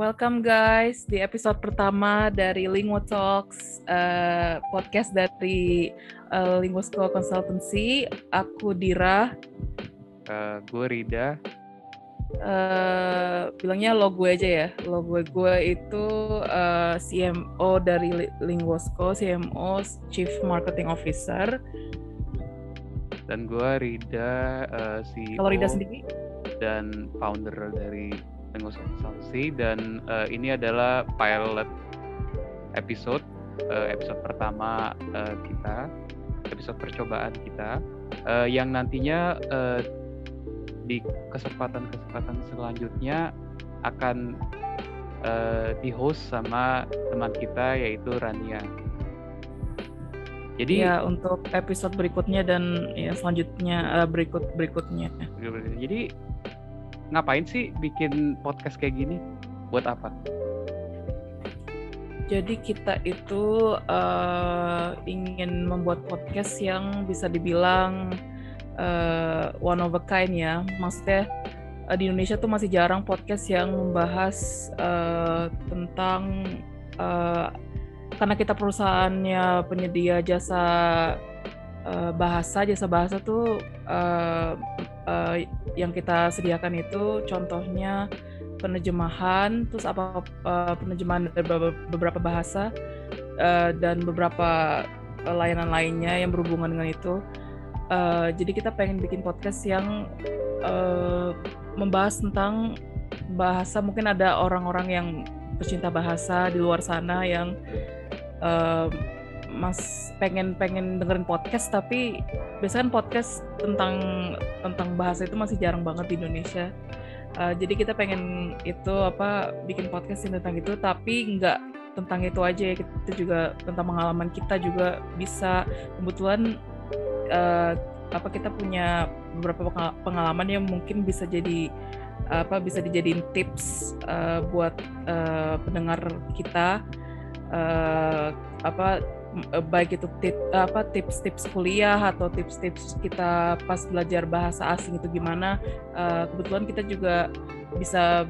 Welcome guys di episode pertama dari Lingo Talks uh, podcast dari uh, Lingo School Consultancy. Aku Dira. Uh, gue Rida. Uh, bilangnya lo gue aja ya. Lo gue gue itu uh, CMO dari Linguosco, CMO Chief Marketing Officer. Dan gue Rida, uh, CEO. Kalau Rida sendiri? Dan founder dari Konsultasi dan uh, ini adalah pilot episode uh, episode pertama uh, kita episode percobaan kita uh, yang nantinya uh, di kesempatan-kesempatan selanjutnya akan uh, di host sama teman kita yaitu Rania. Jadi ya untuk episode berikutnya dan ya selanjutnya uh, berikut berikutnya. Jadi ngapain sih bikin podcast kayak gini? Buat apa? Jadi kita itu uh, ingin membuat podcast yang bisa dibilang uh, one of a kind ya. Maksudnya uh, di Indonesia tuh masih jarang podcast yang membahas uh, tentang uh, karena kita perusahaannya penyedia jasa uh, bahasa jasa bahasa tuh uh, uh, yang kita sediakan itu contohnya penerjemahan terus apa uh, penerjemahan dari beberapa bahasa uh, dan beberapa layanan lainnya yang berhubungan dengan itu. Uh, jadi kita pengen bikin podcast yang uh, membahas tentang bahasa. Mungkin ada orang-orang yang pecinta bahasa di luar sana yang uh, mas pengen pengen dengerin podcast tapi biasanya kan podcast tentang tentang bahasa itu masih jarang banget di Indonesia. Uh, jadi kita pengen itu apa bikin podcast tentang itu tapi nggak tentang itu aja ya. Kita juga tentang pengalaman kita juga bisa. Kebetulan uh, apa kita punya beberapa pengalaman yang mungkin bisa jadi apa bisa dijadiin tips uh, buat uh, pendengar kita. Uh, apa baik itu tip, apa tips-tips kuliah atau tips-tips kita pas belajar bahasa asing itu gimana uh, kebetulan kita juga bisa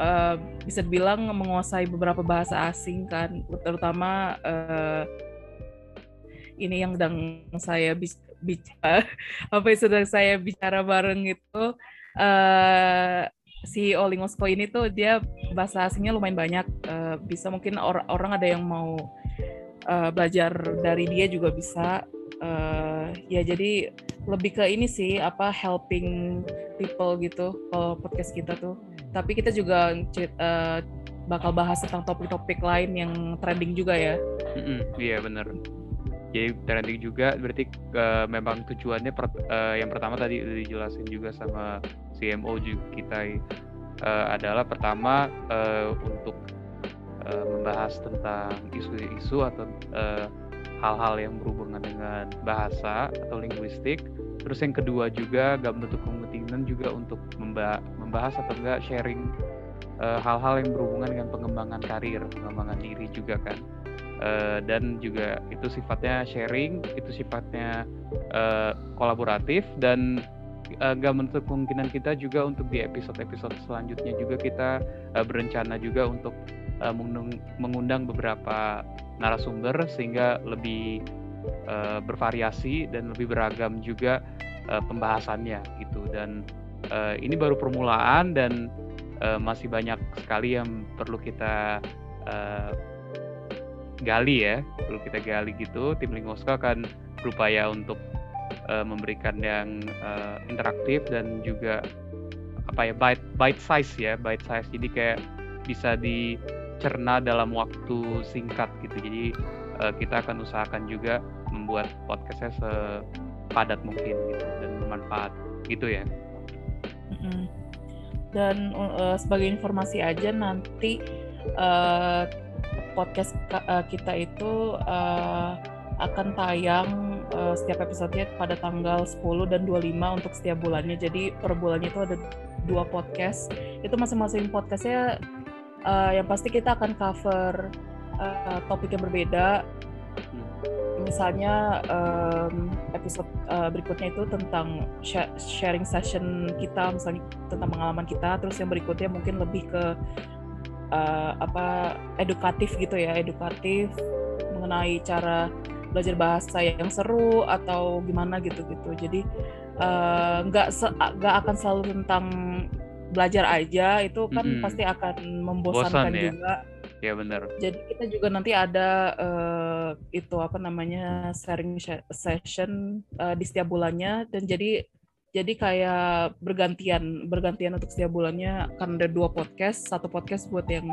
uh, bisa dibilang menguasai beberapa bahasa asing kan terutama uh, ini yang sedang saya bicara apa yang sedang saya bicara bareng itu uh, si Olingosko ini tuh dia bahasa asingnya lumayan banyak uh, bisa mungkin or orang ada yang mau uh, belajar dari dia juga bisa. Uh, ya jadi lebih ke ini sih apa helping people gitu kalau podcast kita tuh. Tapi kita juga uh, bakal bahas tentang topik-topik lain yang trending juga ya. Iya benar jadi trending juga berarti uh, memang tujuannya per, uh, yang pertama tadi dijelasin juga sama CMO juga kita uh, adalah pertama uh, membahas tentang isu-isu atau eh, hal-hal yang berhubungan dengan bahasa atau linguistik. Terus yang kedua juga gak menutup kemungkinan juga untuk membahas atau enggak sharing hal hal-hal yang berhubungan dengan pengembangan karir, pengembangan diri juga kan. Uh, dan juga itu sifatnya sharing, itu sifatnya uh, kolaboratif dan uh, gak menutup kemungkinan kita juga untuk di episode-episode selanjutnya juga kita uh, berencana juga untuk uh, mengundang beberapa narasumber sehingga lebih uh, bervariasi dan lebih beragam juga uh, pembahasannya gitu. Dan ini baru permulaan dan masih banyak sekali yang perlu kita gali ya perlu kita gali gitu. Tim Lingoska akan berupaya untuk memberikan yang interaktif dan juga apa ya bite bite size ya bite size. Jadi kayak bisa di cerna dalam waktu singkat gitu. Jadi uh, kita akan usahakan juga membuat podcastnya sepadat mungkin gitu dan bermanfaat gitu ya. Dan uh, sebagai informasi aja nanti uh, podcast kita itu uh, akan tayang uh, setiap episodenya pada tanggal 10 dan 25 untuk setiap bulannya. Jadi per bulannya itu ada dua podcast. Itu masing-masing podcastnya uh, yang pasti kita akan cover uh, topik yang berbeda. Misalnya um, episode uh, berikutnya itu tentang sharing session kita misalnya tentang pengalaman kita. Terus yang berikutnya mungkin lebih ke uh, apa edukatif gitu ya edukatif mengenai cara belajar bahasa yang seru atau gimana gitu gitu jadi nggak uh, nggak akan selalu tentang belajar aja itu kan mm -hmm. pasti akan membosankan Bosan, ya? juga ya benar jadi kita juga nanti ada uh, itu apa namanya sharing session uh, di setiap bulannya dan jadi jadi kayak bergantian bergantian untuk setiap bulannya akan ada dua podcast. Satu podcast buat yang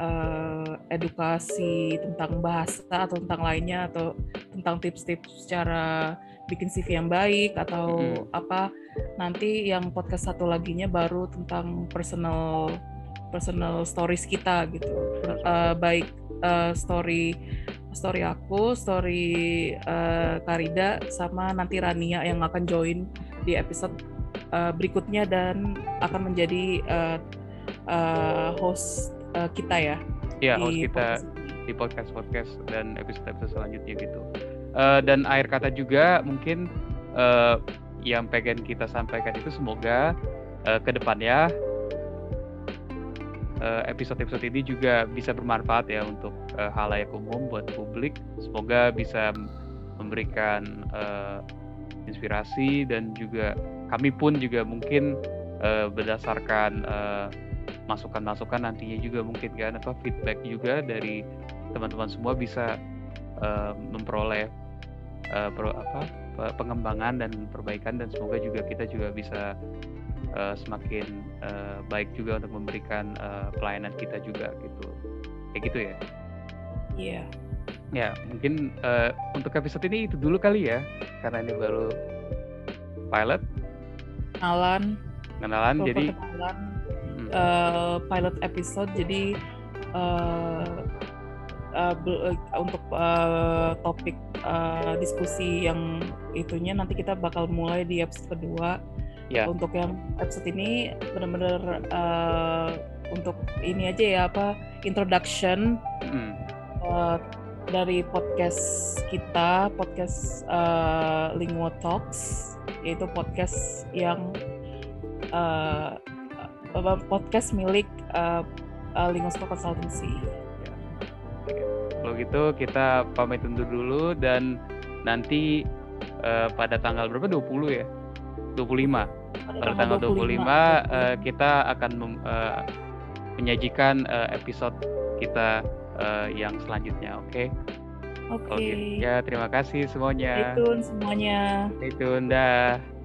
uh, edukasi tentang bahasa atau tentang lainnya atau tentang tips-tips cara bikin CV yang baik atau mm-hmm. apa. Nanti yang podcast satu laginya baru tentang personal personal stories kita gitu. Uh, baik uh, story story aku story uh, Karida sama nanti Rania yang akan join di episode uh, berikutnya dan akan menjadi uh, uh, host uh, kita ya. Iya, host kita podcast. di podcast podcast dan episode episode selanjutnya gitu. Uh, dan akhir kata juga mungkin uh, yang pengen kita sampaikan itu semoga uh, ke depannya episode-episode ini juga bisa bermanfaat ya untuk uh, halayak umum buat publik. Semoga bisa memberikan uh, inspirasi dan juga kami pun juga mungkin uh, berdasarkan eh, masukan-masukan nantinya juga mungkin kan apa feedback juga dari teman-teman semua bisa uh, memperoleh uh, pro, apa pengembangan dan perbaikan dan semoga juga kita juga bisa uh, semakin uh, baik juga untuk memberikan uh, pelayanan kita juga gitu kayak gitu ya iya yeah. Ya, mungkin uh, untuk episode ini itu dulu kali ya, karena ini baru pilot. Kenalan. Kenalan, jadi. Kenalan, hmm. uh, pilot episode, jadi uh, uh, untuk uh, topik uh, diskusi yang itunya nanti kita bakal mulai di episode kedua. Ya. Untuk yang episode ini benar-benar uh, untuk ini aja ya apa introduction. Hmm. Uh, dari podcast kita, podcast uh, Linguo Talks, yaitu podcast yang uh, podcast milik uh, uh, Consultancy. Kalau gitu kita pamit undur dulu dan nanti uh, pada tanggal berapa? 20 ya? 25. Pada, pada tanggal 25, 25 uh, kita akan mem, uh, menyajikan uh, episode kita uh, yang selanjutnya. Oke. Okay? Oke. Okay. Ya, terima kasih semuanya. Tune semuanya. Tune dah.